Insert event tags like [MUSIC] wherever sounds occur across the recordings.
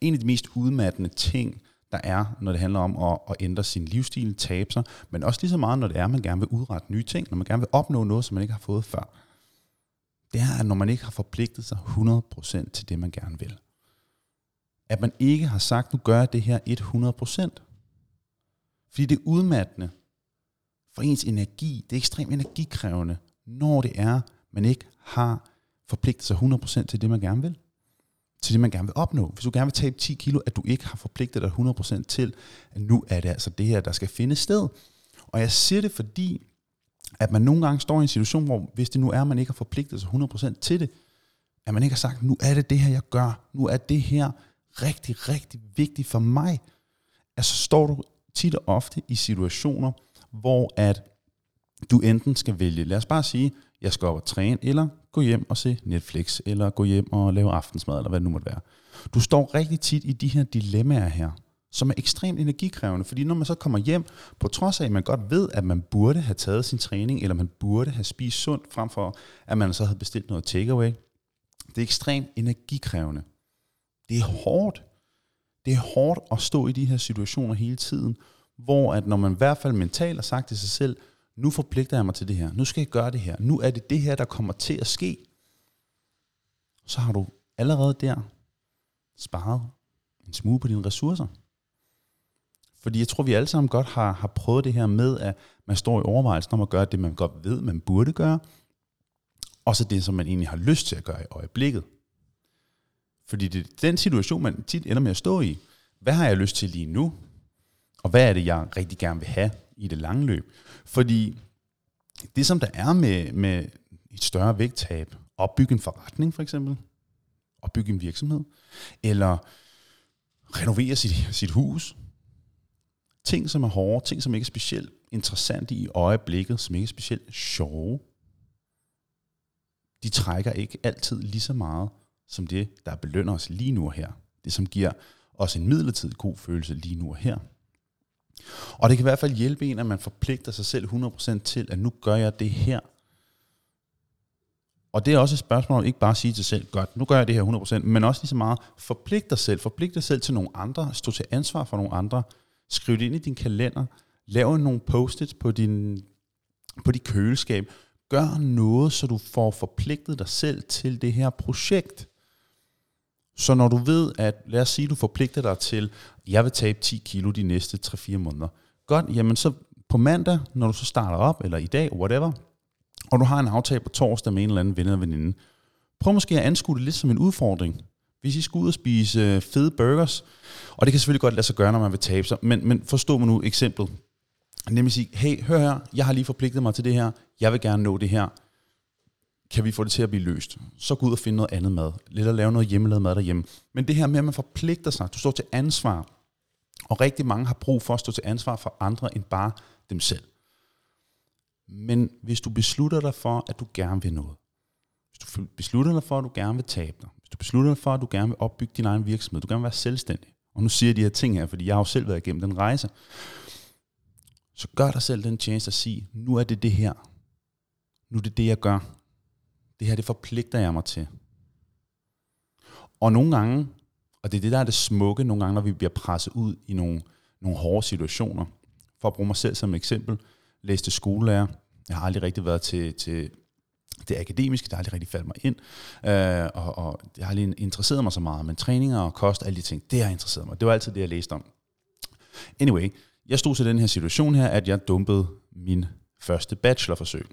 En af de mest udmattende ting, der er, når det handler om at, at ændre sin livsstil, tabe sig, men også lige så meget, når det er, at man gerne vil udrette nye ting, når man gerne vil opnå noget, som man ikke har fået før. Det er, at når man ikke har forpligtet sig 100% til det, man gerne vil. At man ikke har sagt, nu gør jeg det her 100%. Fordi det er udmattende for ens energi. Det er ekstremt energikrævende, når det er, man ikke har forpligtet sig 100% til det, man gerne vil til det, man gerne vil opnå. Hvis du gerne vil tabe 10 kilo, at du ikke har forpligtet dig 100% til, at nu er det altså det her, der skal finde sted. Og jeg siger det, fordi at man nogle gange står i en situation, hvor hvis det nu er, at man ikke har forpligtet sig 100% til det, at man ikke har sagt, nu er det det her, jeg gør, nu er det her rigtig, rigtig vigtigt for mig, at så står du tit og ofte i situationer, hvor at du enten skal vælge, lad os bare sige, jeg skal op og træne, eller gå hjem og se Netflix, eller gå hjem og lave aftensmad, eller hvad det nu måtte være. Du står rigtig tit i de her dilemmaer her, som er ekstremt energikrævende, fordi når man så kommer hjem, på trods af, at man godt ved, at man burde have taget sin træning, eller man burde have spist sundt, frem for at man så havde bestilt noget takeaway, det er ekstremt energikrævende. Det er hårdt. Det er hårdt at stå i de her situationer hele tiden, hvor at når man i hvert fald mentalt har sagt til sig selv, nu forpligter jeg mig til det her, nu skal jeg gøre det her, nu er det det her, der kommer til at ske, så har du allerede der sparet en smule på dine ressourcer. Fordi jeg tror, vi alle sammen godt har, har prøvet det her med, at man står i overvejelsen om at gøre det, man godt ved, man burde gøre, og så det, som man egentlig har lyst til at gøre i øjeblikket. Fordi det er den situation, man tit ender med at stå i. Hvad har jeg lyst til lige nu? Og hvad er det, jeg rigtig gerne vil have i det lange løb? Fordi det, som der er med, med et større vægttab, opbygge en forretning for eksempel, opbygge en virksomhed, eller renovere sit, sit hus, ting, som er hårde, ting, som ikke er specielt interessante i øjeblikket, som ikke er specielt sjove, de trækker ikke altid lige så meget som det, der belønner os lige nu og her. Det, som giver os en midlertidig god følelse lige nu og her. Og det kan i hvert fald hjælpe en, at man forpligter sig selv 100% til, at nu gør jeg det her. Og det er også et spørgsmål om ikke bare at sige til sig selv, godt, nu gør jeg det her 100%, men også lige så meget, forpligt dig selv, forpligt dig selv til nogle andre, stå til ansvar for nogle andre, skriv det ind i din kalender, lav nogle post-its på, din, på dit køleskab, gør noget, så du får forpligtet dig selv til det her projekt. Så når du ved, at lad os sige, du forpligter dig til, jeg vil tabe 10 kilo de næste 3-4 måneder. Godt, jamen så på mandag, når du så starter op, eller i dag, whatever, og du har en aftale på torsdag med en eller anden ven eller veninde, prøv måske at anskue det lidt som en udfordring. Hvis I skal ud og spise øh, fede burgers, og det kan selvfølgelig godt lade sig gøre, når man vil tabe sig, men, men forstå mig nu eksemplet. Nemlig sige, hey, hør her, jeg har lige forpligtet mig til det her, jeg vil gerne nå det her kan vi få det til at blive løst? Så gå ud og finde noget andet mad. Lidt at lave noget hjemmelavet mad derhjemme. Men det her med, at man forpligter sig, du står til ansvar. Og rigtig mange har brug for at stå til ansvar for andre end bare dem selv. Men hvis du beslutter dig for, at du gerne vil noget, hvis du beslutter dig for, at du gerne vil tabe dig, hvis du beslutter dig for, at du gerne vil opbygge din egen virksomhed, du gerne vil være selvstændig, og nu siger jeg de her ting her, fordi jeg har jo selv været igennem den rejse, så gør dig selv den tjeneste at sige, nu er det det her. Nu er det det, jeg gør det her det forpligter jeg mig til. Og nogle gange, og det er det, der er det smukke, nogle gange, når vi bliver presset ud i nogle, nogle hårde situationer. For at bruge mig selv som eksempel, læste skolelærer. Jeg har aldrig rigtig været til, til det akademiske, det har aldrig rigtig faldet mig ind, øh, og, og det har aldrig interesseret mig så meget, men træninger og kost, alle de ting, det har interesseret mig. Det var altid det, jeg læste om. Anyway, jeg stod til den her situation her, at jeg dumpede min første bachelorforsøg.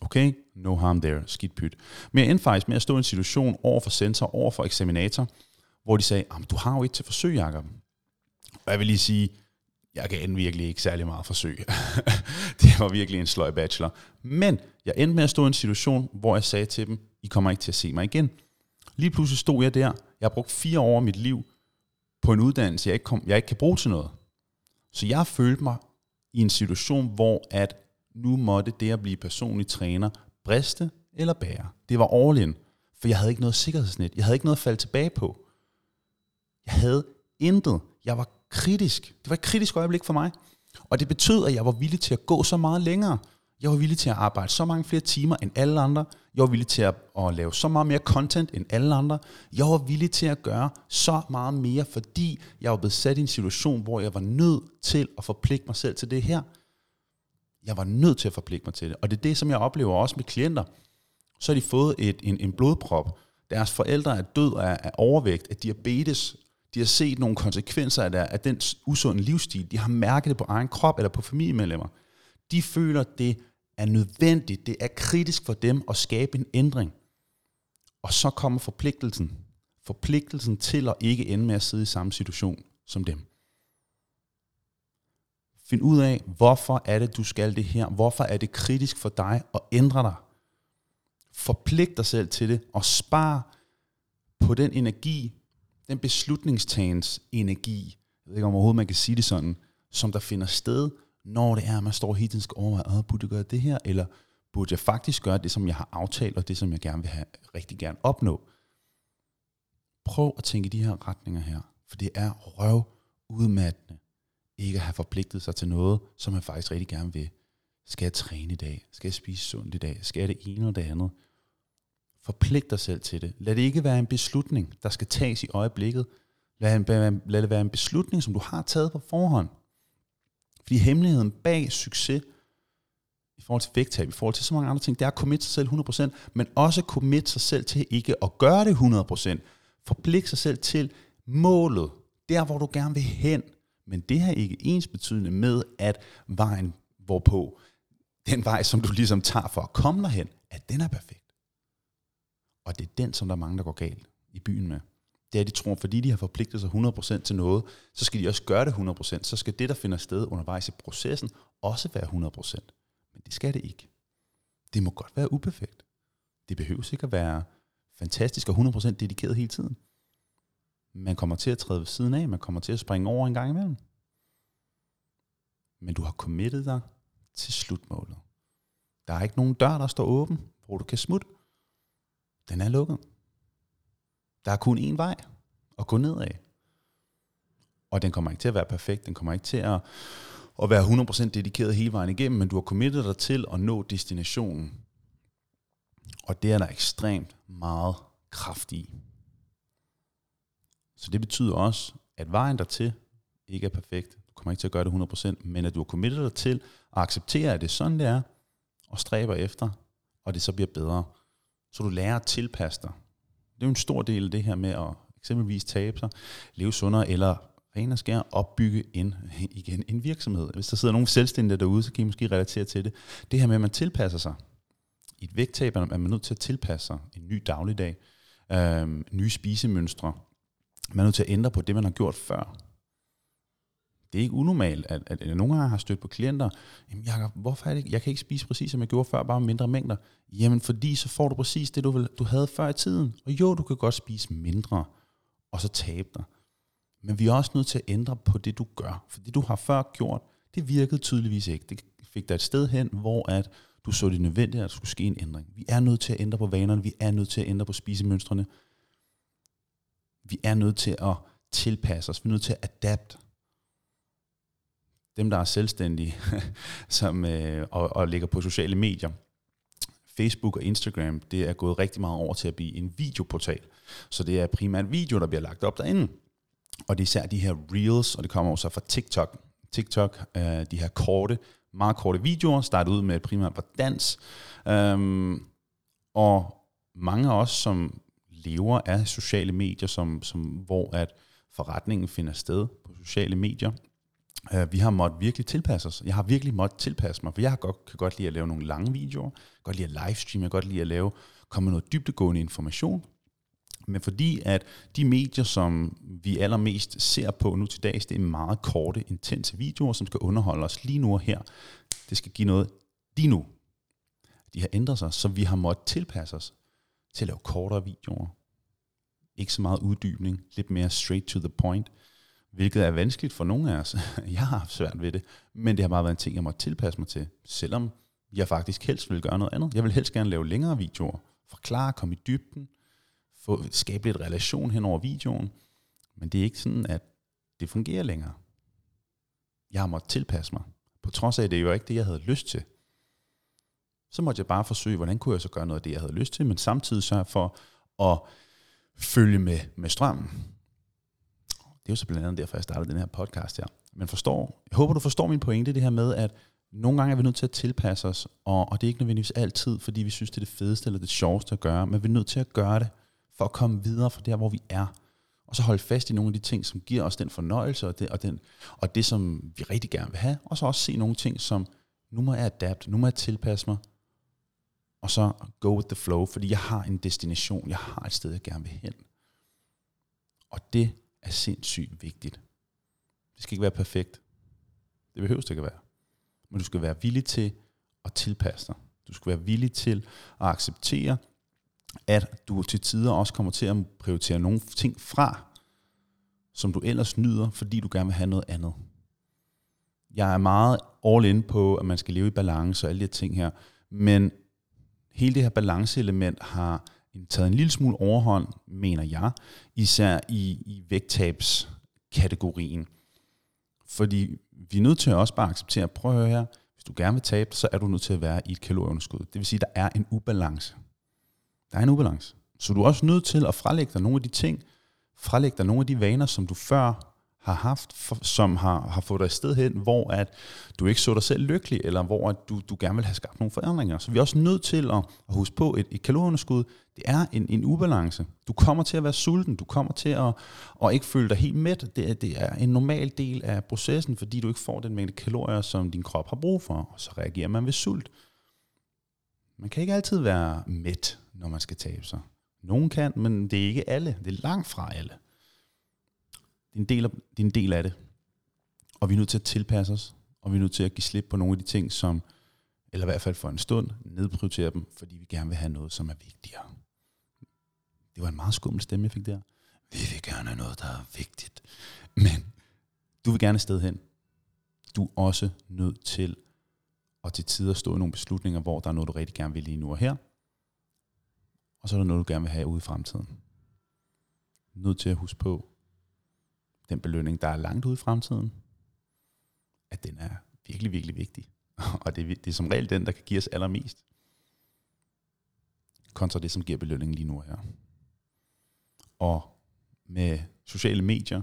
Okay, no harm there, skidt pyt. Men jeg endte faktisk med at stå i en situation over for sensor, over for eksaminator, hvor de sagde, du har jo et til forsøg, Jacob. Og jeg vil lige sige, jeg kan virkelig ikke særlig meget forsøg. [LAUGHS] det var virkelig en sløj bachelor. Men jeg endte med at stå i en situation, hvor jeg sagde til dem, I kommer ikke til at se mig igen. Lige pludselig stod jeg der. Jeg har brugt fire år af mit liv på en uddannelse, jeg ikke, kom, jeg ikke kan bruge til noget. Så jeg følte mig i en situation, hvor at nu måtte det at blive personlig træner briste eller bære. Det var all in, for jeg havde ikke noget sikkerhedsnet. Jeg havde ikke noget at falde tilbage på. Jeg havde intet. Jeg var kritisk. Det var et kritisk øjeblik for mig. Og det betød, at jeg var villig til at gå så meget længere. Jeg var villig til at arbejde så mange flere timer end alle andre. Jeg var villig til at, at lave så meget mere content end alle andre. Jeg var villig til at gøre så meget mere, fordi jeg var blevet sat i en situation, hvor jeg var nødt til at forpligte mig selv til det her. Jeg var nødt til at forpligte mig til det. Og det er det, som jeg oplever også med klienter. Så har de fået et, en, en blodprop. Deres forældre er død af, af overvægt, af diabetes. De har set nogle konsekvenser af, der, af den usunde livsstil. De har mærket det på egen krop eller på familiemedlemmer. De føler, det er nødvendigt, det er kritisk for dem at skabe en ændring. Og så kommer forpligtelsen. Forpligtelsen til at ikke ende med at sidde i samme situation som dem. Find ud af, hvorfor er det, du skal det her. Hvorfor er det kritisk for dig at ændre dig. Forpligt dig selv til det, og spar på den energi, den beslutningstagens energi, jeg ved ikke om overhovedet man kan sige det sådan, som der finder sted, når det er, at man står hele tiden skal overveje, burde jeg gøre det her, eller burde jeg faktisk gøre det, som jeg har aftalt, og det, som jeg gerne vil have, rigtig gerne opnå. Prøv at tænke i de her retninger her, for det er røv udmattende, ikke at have forpligtet sig til noget, som man faktisk rigtig gerne vil. Skal jeg træne i dag? Skal jeg spise sundt i dag? Skal jeg det ene og det andet? Forpligt dig selv til det. Lad det ikke være en beslutning, der skal tages i øjeblikket. Lad, lad det være en beslutning, som du har taget på forhånd. Fordi hemmeligheden bag succes, i forhold til vægttab, i forhold til så mange andre ting, det er at commit sig selv 100%, men også commit sig selv til ikke at gøre det 100%. Forpligt sig selv til målet, der hvor du gerne vil hen. Men det her ikke ens betydende med, at vejen hvorpå, den vej, som du ligesom tager for at komme derhen, at den er perfekt. Og det er den, som der er mange, der går galt i byen med det er, at de tror, fordi de har forpligtet sig 100% til noget, så skal de også gøre det 100%. Så skal det, der finder sted undervejs i processen, også være 100%. Men det skal det ikke. Det må godt være uperfekt. Det behøver ikke at være fantastisk og 100% dedikeret hele tiden. Man kommer til at træde ved siden af, man kommer til at springe over en gang imellem. Men du har committet dig til slutmålet. Der er ikke nogen dør, der står åben, hvor du kan smutte. Den er lukket. Der er kun én vej at gå nedad. Og den kommer ikke til at være perfekt, den kommer ikke til at, at være 100% dedikeret hele vejen igennem, men du har committet dig til at nå destinationen. Og det er der ekstremt meget kraft i. Så det betyder også, at vejen dertil ikke er perfekt. Du kommer ikke til at gøre det 100%, men at du har committet dig til at acceptere, at det er sådan, det er, og stræber efter, og det så bliver bedre. Så du lærer at tilpasse dig det er jo en stor del af det her med at eksempelvis tabe sig, leve sundere, eller ren og skær opbygge en, igen, en virksomhed. Hvis der sidder nogle selvstændige derude, så kan I måske relatere til det. Det her med, at man tilpasser sig. I et vægttab er man nødt til at tilpasse sig en ny dagligdag, øh, nye spisemønstre. Man er nødt til at ændre på det, man har gjort før det er ikke unormalt, at, at, at nogle gange har stødt på klienter, jamen Jacob, hvorfor er det Jeg kan ikke spise præcis, som jeg gjorde før, bare mindre mængder. Jamen fordi så får du præcis det, du, vil, du havde før i tiden. Og jo, du kan godt spise mindre, og så tabe dig. Men vi er også nødt til at ændre på det, du gør. For det, du har før gjort, det virkede tydeligvis ikke. Det fik dig et sted hen, hvor at du så det nødvendigt, at der skulle ske en ændring. Vi er nødt til at ændre på vanerne, vi er nødt til at ændre på spisemønstrene. Vi er nødt til at tilpasse os, vi er nødt til at adapte dem, der er selvstændige [LAUGHS] som, øh, og, og ligger på sociale medier, Facebook og Instagram, det er gået rigtig meget over til at blive en videoportal. Så det er primært video, der bliver lagt op derinde. Og det er især de her reels, og det kommer også fra TikTok. TikTok, øh, de her korte, meget korte videoer, starter ud med primært på dans. Øhm, og mange af os, som lever af sociale medier, som, som, hvor at forretningen finder sted på sociale medier, Uh, vi har måttet virkelig tilpasse os. Jeg har virkelig måttet tilpasse mig, for jeg har godt, kan godt lide at lave nogle lange videoer, godt lide at livestream, jeg kan godt lide at lave, komme med noget dybdegående information. Men fordi at de medier, som vi allermest ser på nu til dags, det er meget korte, intense videoer, som skal underholde os lige nu og her. Det skal give noget lige nu. De har ændret sig, så vi har måttet tilpasse os til at lave kortere videoer. Ikke så meget uddybning, lidt mere straight to the point hvilket er vanskeligt for nogle af os. [LAUGHS] Jeg har haft svært ved det, men det har bare været en ting, jeg må tilpasse mig til, selvom jeg faktisk helst vil gøre noget andet. Jeg vil helst gerne lave længere videoer, forklare, komme i dybden, få, skabe lidt relation hen over videoen, men det er ikke sådan, at det fungerer længere. Jeg har måttet tilpasse mig, på trods af, at det jo ikke det, jeg havde lyst til. Så måtte jeg bare forsøge, hvordan kunne jeg så gøre noget af det, jeg havde lyst til, men samtidig sørge for at følge med, med strømmen. Det er jo så blandt andet derfor, jeg startede den her podcast her. Men forstår, jeg håber, du forstår min pointe, det her med, at nogle gange er vi nødt til at tilpasse os, og, og det er ikke nødvendigvis altid, fordi vi synes, det er det fedeste eller det sjoveste at gøre, men vi er nødt til at gøre det, for at komme videre fra der, hvor vi er. Og så holde fast i nogle af de ting, som giver os den fornøjelse, og det, og, den, og det som vi rigtig gerne vil have, og så også se nogle ting, som nu må jeg adapt, nu må jeg tilpasse mig, og så go with the flow, fordi jeg har en destination, jeg har et sted, jeg gerne vil hen. Og det er sindssygt vigtigt. Det skal ikke være perfekt. Det behøver det ikke at være. Men du skal være villig til at tilpasse dig. Du skal være villig til at acceptere, at du til tider også kommer til at prioritere nogle ting fra, som du ellers nyder, fordi du gerne vil have noget andet. Jeg er meget all in på, at man skal leve i balance og alle de her ting her, men hele det her balanceelement har taget en lille smule overhånd, mener jeg, især i, i vægttabskategorien. Fordi vi er nødt til at også bare acceptere, prøv at høre her, hvis du gerne vil tabe, så er du nødt til at være i et kalorieunderskud. Det vil sige, at der er en ubalance. Der er en ubalance. Så du er også nødt til at frelægge dig nogle af de ting, frelægge dig nogle af de vaner, som du før har haft, for, som har, har fået dig et sted hen, hvor at du ikke så dig selv lykkelig, eller hvor at du, du gerne vil have skabt nogle forandringer. Så vi er også nødt til at, at huske på, et, et kalorieunderskud, det er en, en ubalance. Du kommer til at være sulten, du kommer til at, at ikke føle dig helt mæt. Det, det er en normal del af processen, fordi du ikke får den mængde kalorier, som din krop har brug for, og så reagerer man ved sult. Man kan ikke altid være mæt, når man skal tabe sig. Nogen kan, men det er ikke alle. Det er langt fra alle. Det er en del af, det er en del af det. Og vi er nødt til at tilpasse os, og vi er nødt til at give slip på nogle af de ting, som, eller i hvert fald for en stund, nedprioritere dem, fordi vi gerne vil have noget, som er vigtigere. Det var en meget skummel stemme, jeg fik der. Vi vil gerne have noget, der er vigtigt. Men du vil gerne sted hen. Du er også nødt til at til tider stå i nogle beslutninger, hvor der er noget, du rigtig gerne vil lige nu og her. Og så er der noget, du gerne vil have ude i fremtiden. Nødt til at huske på, den belønning, der er langt ude i fremtiden, at den er virkelig, virkelig vigtig. [LAUGHS] Og det det er som regel den, der kan give os allermest. Kontra det, som giver belønningen lige nu her. Og med sociale medier,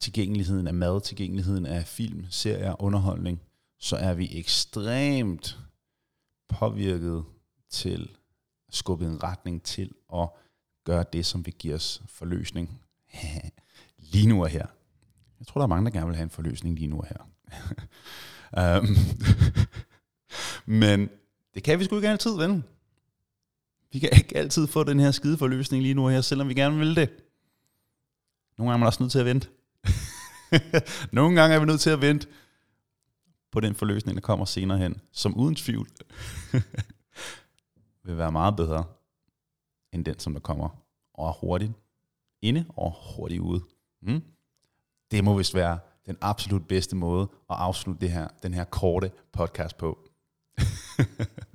tilgængeligheden af mad, tilgængeligheden af film, serier, underholdning, så er vi ekstremt påvirket til skubbet en retning til at gøre det, som vil give os forløsning. [LAUGHS] lige nu og her. Jeg tror, der er mange, der gerne vil have en forløsning lige nu og her. um, [LAUGHS] [LAUGHS] men det kan vi sgu ikke altid, vel? Vi kan ikke altid få den her skide forløsning lige nu og her, selvom vi gerne vil det. Nogle gange er man også nødt til at vente. [LAUGHS] Nogle gange er vi nødt til at vente på den forløsning, der kommer senere hen, som uden tvivl vil være meget bedre end den, som der kommer og er hurtigt inde og hurtigt ude. Mm. Det må vist være den absolut bedste måde at afslutte det her, den her korte podcast på. [LAUGHS]